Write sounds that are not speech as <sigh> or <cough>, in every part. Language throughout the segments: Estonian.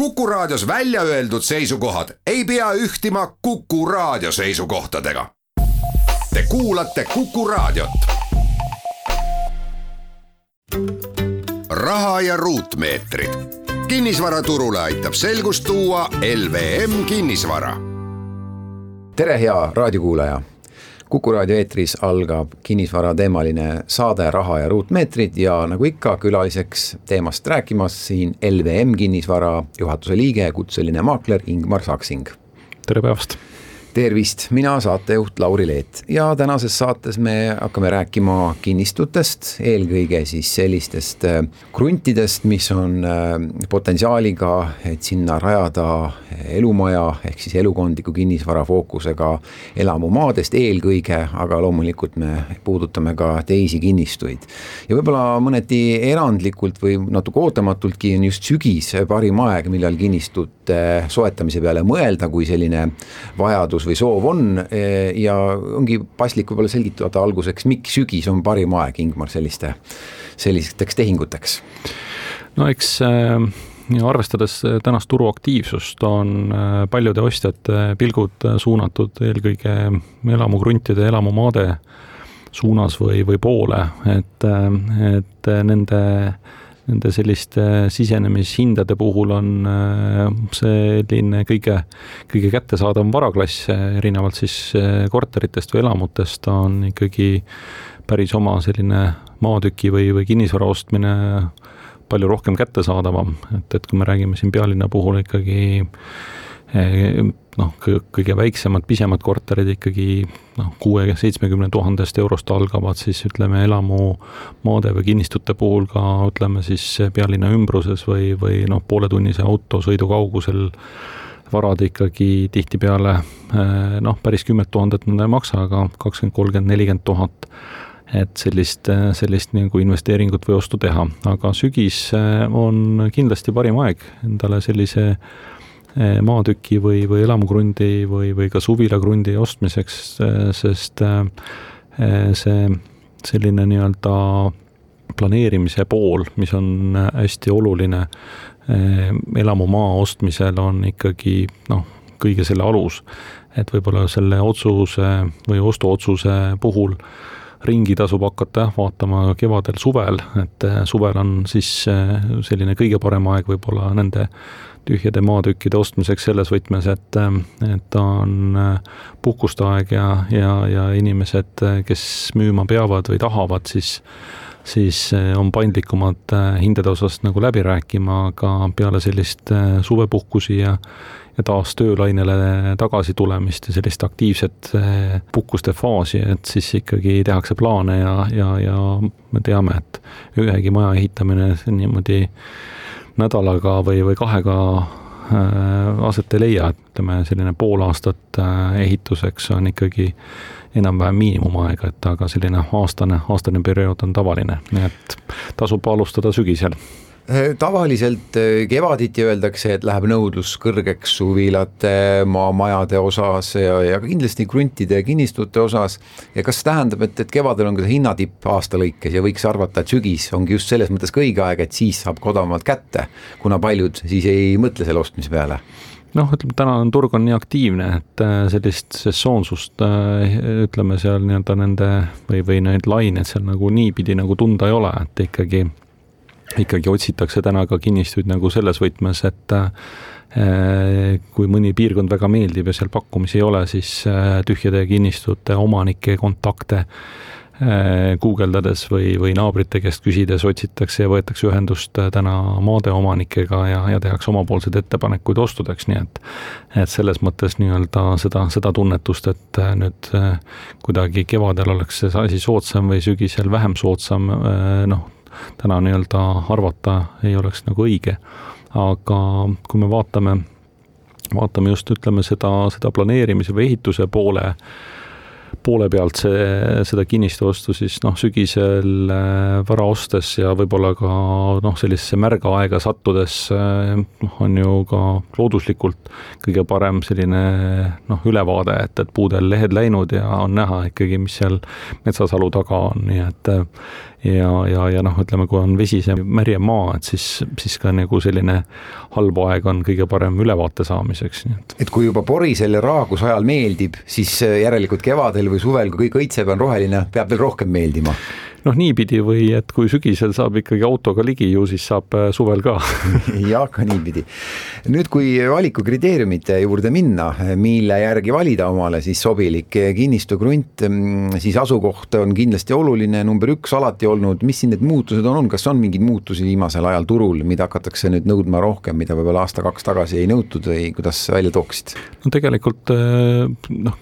Kuku Raadios välja öeldud seisukohad ei pea ühtima Kuku Raadio seisukohtadega. Te kuulate Kuku Raadiot. raha ja ruutmeetrid. kinnisvaraturule aitab selgust tuua LVM kinnisvara. tere, hea raadiokuulaja Kuku raadio eetris algab kinnisvarateemaline saade Raha ja ruutmeetrid ja nagu ikka, külaliseks teemast rääkimas siin LVM kinnisvara juhatuse liige, kutseline maakler Ingmar Saksing. tere päevast tervist, mina saatejuht Lauri Leet ja tänases saates me hakkame rääkima kinnistutest, eelkõige siis sellistest äh, kruntidest, mis on äh, potentsiaaliga, et sinna rajada elumaja ehk siis elukondliku kinnisvara fookusega elamumaadest eelkõige, aga loomulikult me puudutame ka teisi kinnistuid. ja võib-olla mõneti erandlikult või natuke ootamatultki on just sügis parim aeg, millal kinnistute soetamise peale mõelda, kui selline vajadus vajadus või soov on eh, ja ongi paslik võib-olla selgitada alguseks, miks sügis on parim aeg, Ingmar, selliste, sellisteks tehinguteks? no eks äh, arvestades tänast turuaktiivsust, on äh, paljude ostjate pilgud suunatud eelkõige elamukruntide, elamumaade suunas või, või poole, et, äh, et nende nende selliste sisenemishindade puhul on äh, selline kõige, kõige kättesaadavam varaklass, erinevalt siis äh, korteritest või elamutest, on ikkagi päris oma selline maatüki või, või kinnisvara ostmine palju rohkem kättesaadavam, et, et kui me räägime siin pealinna puhul ikkagi noh, kõige väiksemad, pisemad korterid ikkagi noh, kuue-seitsmekümne tuhandest eurost algavad siis ütleme, elamumaade või kinnistute puhul ka ütleme siis pealinna ümbruses või, või noh, pooletunnise autosõidu kaugusel varad ikkagi tihtipeale noh, päris kümmet tuhandet nad ei maksa, aga kakskümmend, kolmkümmend, nelikümmend tuhat. Et sellist, sellist nagu investeeringut või ostu teha, aga sügis on kindlasti parim aeg endale sellise Eh, maatüki või, või elamukrundi või, või ka suvilakrundi ostmiseks, eh, sest eh, see selline nii-öelda planeerimise pool, mis on hästi oluline elamumaa ostmisel, on ikkagi noh, kõige selle alus. et võib-olla selle otsuse või ostuotsuse puhul ringi tasub hakata jah, vaatama kevadel-suvel, et suvel on siis selline kõige parem aeg võib-olla nende tühjade maatükkide ostmiseks selles võtmes, et, et on äh, puhkuste aeg ja, ja, ja inimesed, äh, kes müüma peavad või tahavad, siis siis äh, on paindlikumad hindade osas nagu läbi rääkima, aga peale sellist suvepuhkusi ja ja taas töölainele tagasi tulemist ja sellist aktiivset puhkuste faasi, et siis ikkagi tehakse plaane ja, ja, ja me teame, et ühegi maja ehitamine niimoodi nädalaga või, või kahega äh, aset ei leia, et ütleme, selline pool aastat äh, ehituseks on ikkagi enam-vähem miinimumaega, et aga selline aastane, aastane periood on tavaline, nii et tasub alustada sügisel tavaliselt äh, kevaditi öeldakse, et läheb nõudlus kõrgeks suvilate, maamajade osas ja, ja kindlasti kruntide ja kinnistute osas. ja kas see tähendab, et, et kevadel on ka see hinnatipp aasta lõikes ja võiks arvata, et sügis ongi just selles mõttes ka õige aeg, et siis saab ka odavamalt kätte, kuna paljud siis ei mõtle selle ostmise peale noh, ütleme tänane turg on nii aktiivne, et äh, sellist sesoonsust ütleme seal nii-öelda nende või, või neid laineid seal nagu niipidi nagu tunda ei ole, et ikkagi ikkagi otsitakse täna ka kinnistuid nagu selles võtmes, et äh, kui mõni piirkond väga meeldib ja seal pakkumisi ei ole, siis äh, tühjade kinnistute omanike kontakte äh, guugeldades või, või naabrite käest küsides otsitakse ja võetakse ühendust täna maade omanikega ja, ja tehakse omapoolseid ettepanekuid ostudeks, nii et et selles mõttes nii-öelda seda, seda tunnetust, et nüüd kuidagi kevadel oleks see asi soodsam või sügisel vähem soodsam, noh, täna nii-öelda arvata ei oleks nagu õige. aga kui me vaatame, vaatame just ütleme seda, seda planeerimise või ehituse poole poole pealt see, seda kinnistu ostu siis noh, sügisel äh, vara ostes ja võib-olla ka noh, sellisesse märga aega sattudes äh, noh, on ju ka looduslikult kõige parem selline noh, ülevaade, et, et puudel lehed läinud ja on näha ikkagi, mis seal metsasalu taga on, nii et ja, ja, ja noh, ütleme, kui on vesise märjem maa, et siis, siis ka nagu selline halb aeg on kõige parem ülevaate saamiseks, nii et. et kui juba porisel ja raaguse ajal meeldib, siis järelikult kevadel või suvel, kui kõik õitseb, on roheline, peab veel rohkem meeldima noh, niipidi või et kui sügisel saab ikkagi autoga ligi, ju siis saab äh, suvel ka <laughs> jah, ka niipidi. nüüd, kui valikukriteeriumite juurde minna, mille järgi valida omale siis sobilik kinnistukrunt, mm, siis asukoht on kindlasti oluline, number üks alati olnud, mis siin need muutused on, on, kas on mingeid muutusi viimasel ajal turul, mida hakatakse nüüd nõudma rohkem, mida võib-olla aasta-kaks tagasi ei nõutud või kuidas välja tooksid? no tegelikult äh, noh,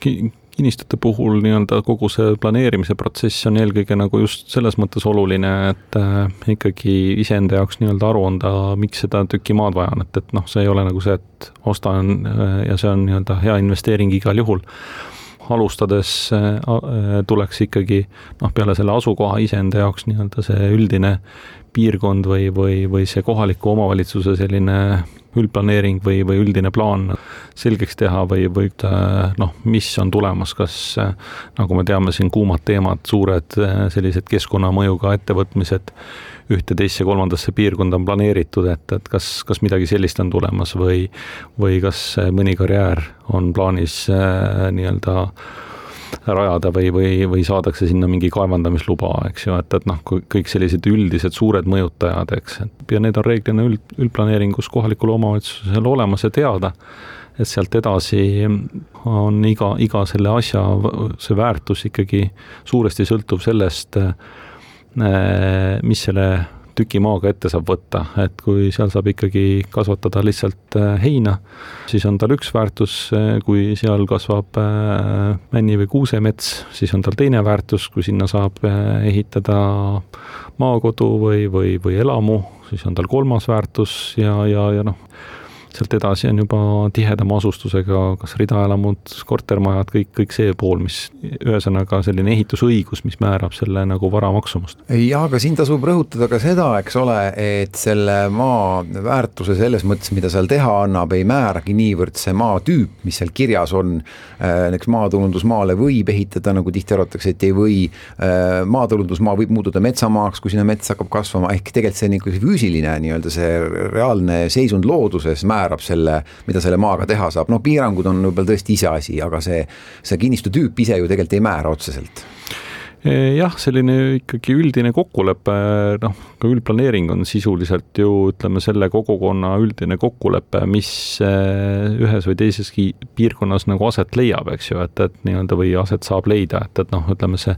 kinnistute puhul nii-öelda kogu see planeerimise protsess on eelkõige nagu just selles mõttes oluline, et äh, ikkagi iseenda jaoks nii-öelda aru anda, miks seda tükki maad vaja on, et, et noh, see ei ole nagu see, et ostan äh, ja see on nii-öelda hea investeering igal juhul. Alustades äh, tuleks ikkagi noh, peale selle asukoha iseenda jaoks nii-öelda see üldine piirkond või, või, või see kohaliku omavalitsuse selline üldplaneering või, või üldine plaan selgeks teha või, või noh, mis on tulemas, kas nagu me teame, siin kuumad teemad, suured sellised keskkonnamõjuga ettevõtmised ühte, teisse, kolmandasse piirkonda on planeeritud, et, et kas, kas midagi sellist on tulemas või, või kas mõni karjäär on plaanis äh, nii-öelda rajada või, või, või saadakse sinna mingi kaevandamisluba, eks ju, et, et noh, kõik sellised üldised suured mõjutajad, eks, et ja need on reeglina üld, üldplaneeringus kohalikul omavalitsusel olemas ja teada, et sealt edasi on iga, iga selle asja, see väärtus ikkagi suuresti sõltub sellest, mis selle tüki maaga ette saab võtta, et kui seal saab ikkagi kasvatada lihtsalt äh, heina, siis on tal üks väärtus, äh, kui seal kasvab männi- või kuusemets, siis on tal teine väärtus, kui sinna saab ehitada maakodu või, või, või elamu, siis on tal kolmas väärtus ja, ja, ja noh, sealt edasi on juba tihedama asustusega kas ridaelamud, kortermajad, kõik, kõik see pool, mis ühesõnaga selline ehitusõigus, mis määrab selle nagu vara maksumust. jah, aga siin tasub rõhutada ka seda, eks ole, et selle maa väärtuse selles mõttes, mida seal teha annab, ei määragi niivõrd see maatüüp, mis seal kirjas on. Äh, näiteks maatulundusmaale võib ehitada, nagu tihti arvatakse, et ei või. Äh, maatulundusmaa võib muutuda metsamaaks, kui sinna mets hakkab kasvama, ehk tegelikult see niisugune füüsiline nii-öelda see reaalne seisund looduses määrab määrab selle, mida selle maaga teha saab, no piirangud on võib-olla tõesti iseasi, aga see, see kinnistu tüüp ise ju tegelikult ei määra otseselt jah, selline ikkagi üldine kokkulepe, noh, ka üldplaneering on sisuliselt ju ütleme, selle kogukonna üldine kokkulepe, mis eh, ühes või teises piirkonnas nagu aset leiab, eks ju, et, et nii-öelda või aset saab leida, et, et noh, ütleme see,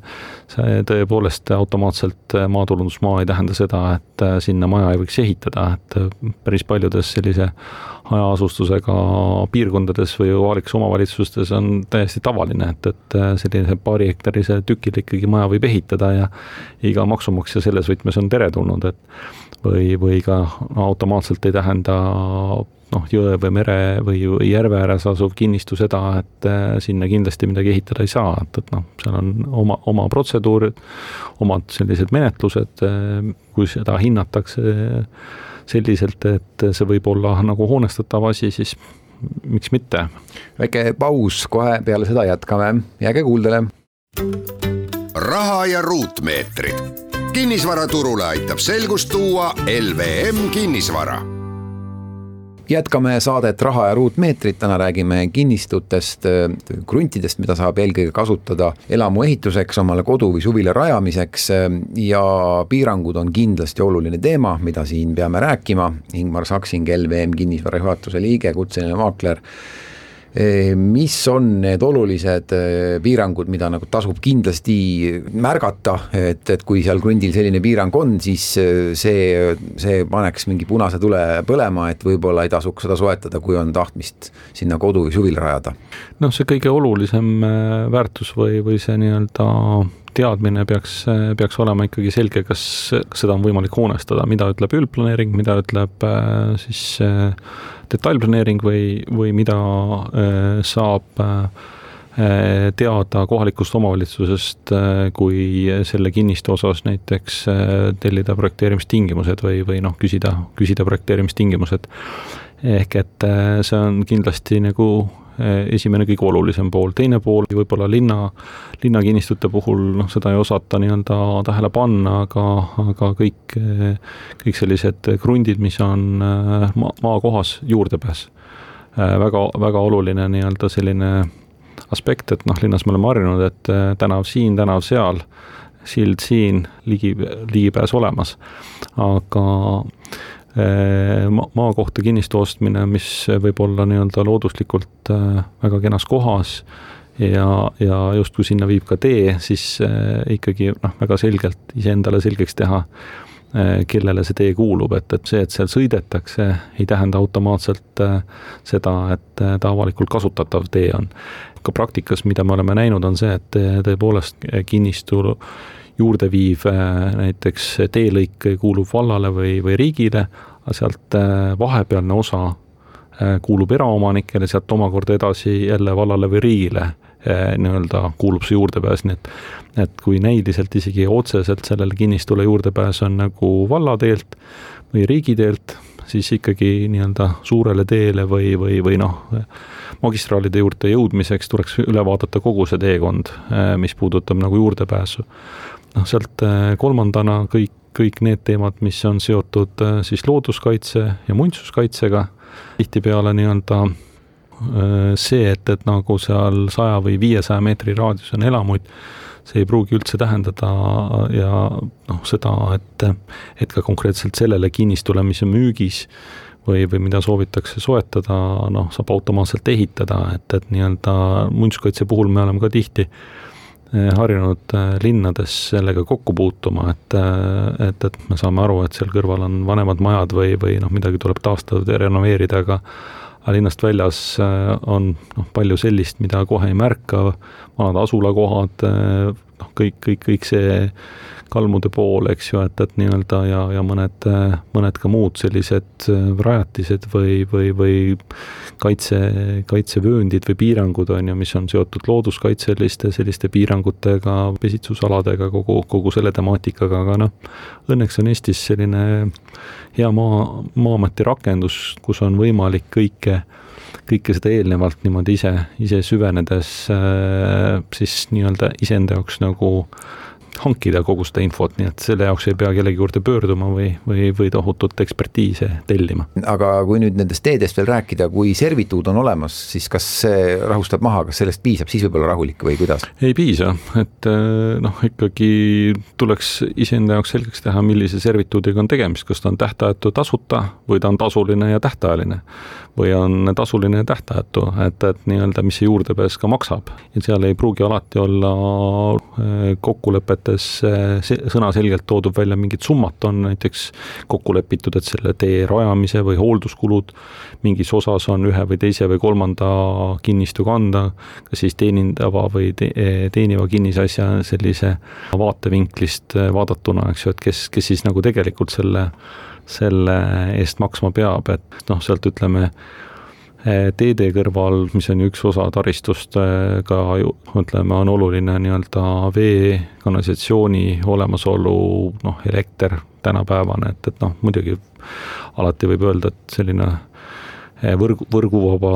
see tõepoolest automaatselt maatulundusmaa ei tähenda seda, et eh, sinna maja ei võiks ehitada, et päris paljudes sellise hajaasustusega piirkondades või kohalikes omavalitsustes on täiesti tavaline, et, et äh, selline paari hektarise tükil ikkagi maja võib ehitada ja iga maksumaksja selles võtmes on teretulnud, et või, või ka automaatselt ei tähenda noh, jõe või mere või järve ääres asuv kinnistu seda, et äh, sinna kindlasti midagi ehitada ei saa, et, et noh, seal on oma, oma protseduurid, omad sellised menetlused, äh, kui seda hinnatakse selliselt, et see võib olla nagu hoonestatav asi, siis miks mitte. väike paus, kohe peale seda jätkame, jääge kuuldele. raha ja ruutmeetrid. kinnisvaraturule aitab selgust tuua LVM kinnisvara jätkame saadet Raha ja ruutmeetrid, täna räägime kinnistutest, kruntidest, mida saab eelkõige kasutada elamu ehituseks, omale kodu või suvila rajamiseks. Ja piirangud on kindlasti oluline teema, mida siin peame rääkima. Ingmar Saksing, LVM kinnisvara juhatuse liige, kutseline maakler mis on need olulised piirangud, mida nagu tasub kindlasti märgata, et, et kui seal krundil selline piirang on, siis see, see paneks mingi punase tule põlema, et võib-olla ei tasuks seda soetada, kui on tahtmist sinna kodu või suvila rajada. noh, see kõige olulisem väärtus või, või see nii-öelda teadmine peaks, peaks olema ikkagi selge, kas, kas seda on võimalik hoonestada, mida ütleb üldplaneering, mida ütleb siis detailplaneering või, või mida äh, saab äh, teada kohalikust omavalitsusest, äh, kui selle kinnistu osas näiteks tellida projekteerimistingimused või, või noh, küsida, küsida projekteerimistingimused. ehk et see on kindlasti nagu esimene kõige olulisem pool, teine pool võib-olla linna, linnakinnistute puhul noh, seda ei osata nii-öelda tähele panna, aga, aga kõik, kõik sellised krundid, mis on maa, maakohas, juurdepääs. väga, väga oluline nii-öelda selline aspekt, et noh, linnas me oleme harjunud, et tänav siin, tänav seal, sild siin, ligi, ligipääs olemas. aga äh, ma-, maakohta kinnistu ostmine, mis võib olla nii-öelda looduslikult äh, väga kenas kohas ja, ja justkui sinna viib ka tee, siis ikkagi noh, väga selgelt iseendale selgeks teha, kellele see tee kuulub, et, et see, et seal sõidetakse, ei tähenda automaatselt seda, et ta avalikult kasutatav tee on. Ka praktikas, mida me oleme näinud, on see, et tõepoolest kinnistu juurde viiv äh, näiteks teelõik kuulub vallale või, või riigile, aga sealt äh, vahepealne osa äh, kuulub eraomanikele, sealt omakorda edasi jälle vallale või riigile nii-öelda kuulub see juurdepääs, nii et et kui näiliselt isegi otseselt sellele kinnistule juurdepääs on nagu vallateelt või riigiteelt, siis ikkagi nii-öelda suurele teele või, või, või noh, magistraalide juurde jõudmiseks tuleks üle vaadata kogu see teekond, mis puudutab nagu juurdepääsu. Noh, sealt äh, kolmandana kõik, kõik need teemad, mis on seotud äh, siis looduskaitse ja muinsuskaitsega, tihtipeale nii-öelda see, et, et nagu seal saja või viiesaja meetri raadius on elamuid, see ei pruugi üldse tähendada ja noh, seda, et, et ka konkreetselt sellele kinnistule, mis on müügis, või, või mida soovitakse soetada, noh, saab automaatselt ehitada, et, et nii-öelda muinsuskaitse puhul me oleme ka tihti eh, harjunud eh, linnades sellega kokku puutuma, et, eh, et, et me saame aru, et seal kõrval on vanemad majad või, või noh, midagi tuleb taastada ja renoveerida, aga aga linnast väljas on noh, palju sellist, mida kohe ei märka, vanad asulakohad, noh, kõik, kõik, kõik see kalmude pool, eks ju, et, et nii-öelda ja, ja mõned, mõned ka muud sellised äh, rajatised või, või, või kaitse, kaitsevööndid või piirangud, on ju, mis on seotud looduskaitseliste selliste piirangutega, pesitsusaladega, kogu, kogu selle temaatikaga, aga noh, õnneks on Eestis selline hea maa, Maa-ameti rakendus, kus on võimalik kõike kõike seda eelnevalt niimoodi ise, ise süvenedes äh, siis nii-öelda iseenda jaoks nagu hankida kogu seda infot, nii et selle jaoks ei pea kellegi juurde pöörduma või, või, või tohutut ekspertiise tellima. aga kui nüüd nendest teedest veel rääkida, kui servituud on olemas, siis kas see rahustab maha, kas sellest piisab, siis võib olla rahulik või kuidas? ei piisa, et eh, noh, ikkagi tuleks iseenda jaoks selgeks teha, millise servituudiga on tegemist, kas ta on tähtajatu tasuta või ta on tasuline ja tähtajaline või on tasuline ja tähtajatu, et, et nii-öelda, mis see juurdepääs ka maksab. ja seal ei pruugi alati olla eh, kokkulepetes eh, sõnaselgelt toodud välja mingid summad, on näiteks kokku lepitud, et selle tee rajamise või hoolduskulud mingis osas on ühe või teise või kolmanda kinnistu kanda, kas siis teenindava või te, teeniva kinnisasja sellise vaatevinklist vaadatuna, eks ju, et kes, kes siis nagu tegelikult selle selle eest maksma peab, et noh, sealt ütleme, eh, teede kõrval, mis on ju üks osa taristust, eh, ka ütleme, on oluline nii-öelda vee, kanalisatsiooni olemasolu, noh, elekter tänapäevane, et, et noh, muidugi alati võib öelda, et selline Eh, võrgu, võrguvaba,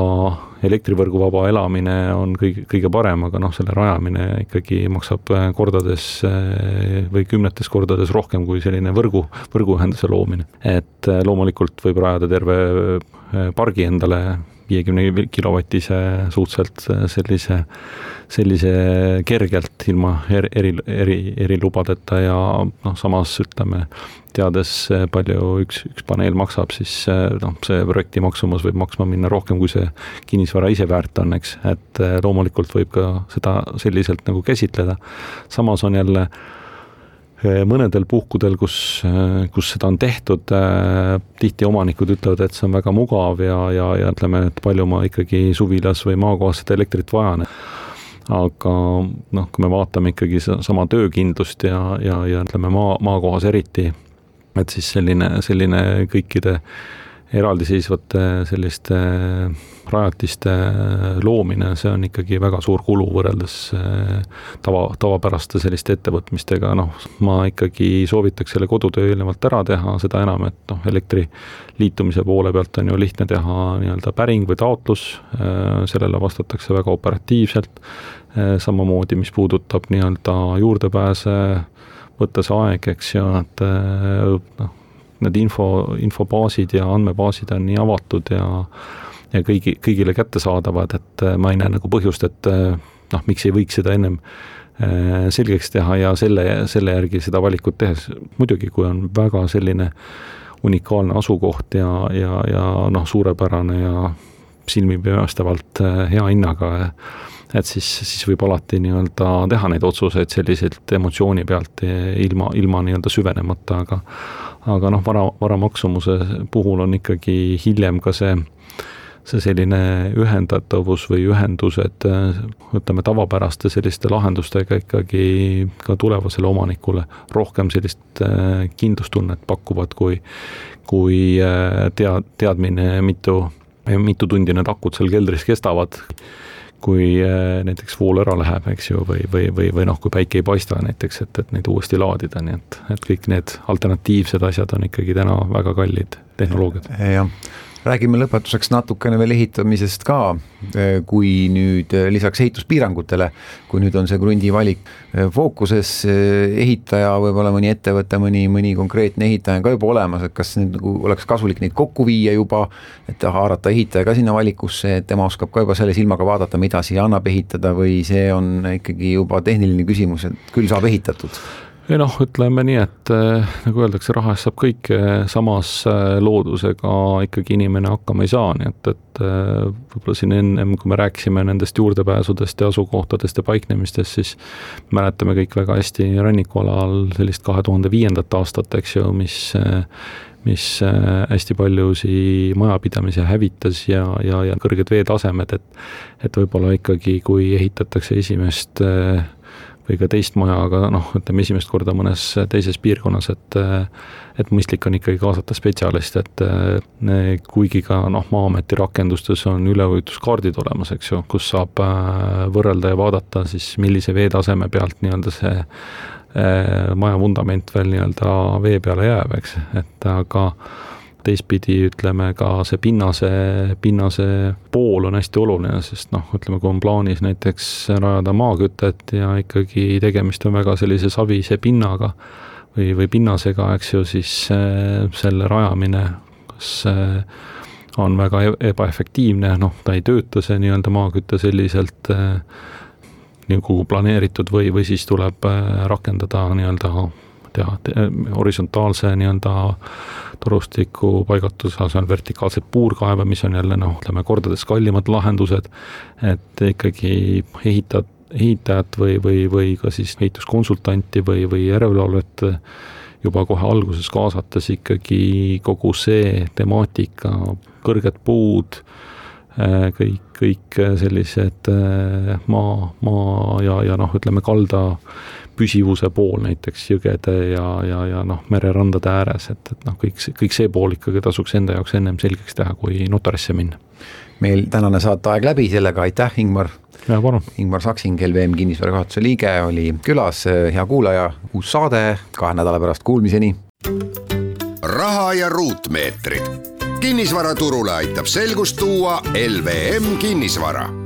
elektrivõrguvaba elamine on kõige, kõige parem, aga noh, selle rajamine ikkagi maksab eh, kordades eh, või kümnetes kordades rohkem kui selline võrgu, võrguühenduse loomine. et loomulikult võib rajada terve pargi endale viiekümne kilovatise suhteliselt sellise, sellise kergelt ilma eri, eri, eri, erilubadeta ja noh, samas ütleme, teades palju üks, üks paneel maksab, siis noh, see projekti maksumus võib maksma minna rohkem, kui see kinnisvara ise väärt on, eks, et loomulikult võib ka seda selliselt nagu käsitleda. samas on jälle mõnedel puhkudel, kus, eh, kus seda on tehtud, eh, tihti omanikud ütlevad, et see on väga mugav ja, ja, ja ütleme, et palju ma ikkagi suvilas või maakohas seda elektrit vajan. aga noh, kui me vaatame ikkagi sama töökindlust ja, ja, ja ütleme maa, maakohas eriti, et siis selline, selline kõikide eraldiseisvate selliste rajatiste loomine, see on ikkagi väga suur kulu võrreldes tava, tavapäraste selliste ettevõtmistega, noh, ma ikkagi soovitaks selle kodutöö eelnevalt ära teha, seda enam, et noh, elektri liitumise poole pealt on ju lihtne teha nii-öelda päring või taotlus, sellele vastatakse väga operatiivselt, samamoodi, mis puudutab nii-öelda juurdepääse, võtta see aeg, eks ju, et noh, need info, infobaasid ja andmebaasid on nii avatud ja ja kõigi, kõigile kättesaadavad, et äh, ma ei näe nagu põhjust, et äh, noh, miks ei võiks seda ennem äh, selgeks teha ja selle, selle järgi seda valikut tehes, muidugi kui on väga selline unikaalne asukoht ja, ja, ja noh, suurepärane ja silmipimestavallt hea hinnaga, et siis, siis võib alati nii-öelda teha neid otsuseid selliselt emotsiooni pealt ilma, ilma nii-öelda süvenemata, aga aga noh, vara, vara maksumuse puhul on ikkagi hiljem ka see, see selline ühendatavus või ühendused, ütleme, tavapäraste selliste lahendustega ikkagi ka tulevasele omanikule rohkem sellist äh, kindlustunnet pakuvad, kui, kui äh, tea-, teadmine, mitu, mitu tundi need akud seal keldris kestavad kui äh, näiteks vool ära läheb, eks ju, või, või, või, või noh, kui päike ei paista näiteks, et, et neid uuesti laadida, nii et, et kõik need alternatiivsed asjad on ikkagi täna väga kallid tehnoloogiad. jah räägime lõpetuseks natukene veel ehitamisest ka, kui nüüd lisaks ehituspiirangutele, kui nüüd on see krundi valik fookuses, ehitaja, võib-olla mõni ettevõte, mõni, mõni konkreetne ehitaja on ka juba olemas, et kas nüüd nagu oleks kasulik neid kokku viia juba, et haarata ehitaja ka sinna valikusse, et tema oskab ka juba selle silmaga vaadata, mida siia annab ehitada või see on ikkagi juba tehniline küsimus, et küll saab ehitatud ei noh, ütleme nii, et äh, nagu öeldakse, raha eest saab kõike, samas äh, loodusega ikkagi inimene hakkama ei saa, nii et, et võib-olla siin ennem, kui me rääkisime nendest juurdepääsudest ja asukohtadest ja paiknemistest, siis mäletame kõik väga hästi rannikualal sellist kahe tuhande viiendat aastat, eks ju, mis mis hästi paljusid majapidamisi hävitas ja, ja, ja kõrged veetasemed, et et võib-olla ikkagi, kui ehitatakse esimest äh, või ka teist maja, aga noh, ütleme esimest korda mõnes teises piirkonnas, et et mõistlik on ikkagi kaasata spetsialist, et kuigi ka noh, Maa-ameti rakendustes on üleujutuskaardid olemas, eks ju, kus saab äh, võrrelda ja vaadata siis, millise veetaseme pealt nii-öelda see äh, maja vundament veel nii-öelda vee peale jääb, eks, et aga teistpidi ütleme ka see pinnase, pinnase pool on hästi oluline, sest noh, ütleme, kui on plaanis näiteks rajada maakütet ja ikkagi tegemist on väga sellise savise pinnaga või, või pinnasega, eks ju, siis äh, selle rajamine kas äh, on väga e-, ebaefektiivne, noh, ta ei tööta, see nii-öelda maaküte selliselt äh, nagu planeeritud või, või siis tuleb rakendada nii-öelda teha. Horisontaalse nii-öelda torustiku paigutuse asemel vertikaalseid puurkaeve, mis on jälle noh, ütleme kordades kallimad lahendused, et ikkagi ehitad, ehitajat või, või, või ka siis ehituskonsultanti või, või järelevalvet juba kohe alguses kaasates ikkagi kogu see temaatika, kõrged puud, kõik, kõik sellised maa, maa ja, ja noh, ütleme kalda püsivuse pool näiteks jõgede ja, ja, ja noh, mererandade ääres, et, et noh, kõik, kõik see pool ikkagi tasuks enda jaoks ennem selgeks teha, kui notarisse minna. meil tänane saateaeg läbi, sellega aitäh, Ingmar. ja palun. Ingmar Saksing, LVM kinnisvara juhatuse liige oli külas, hea kuulaja, uus saade kahe nädala pärast, kuulmiseni. raha ja ruutmeetrid. Kinnisvaraturule aitab selgust tuua LVM kinnisvara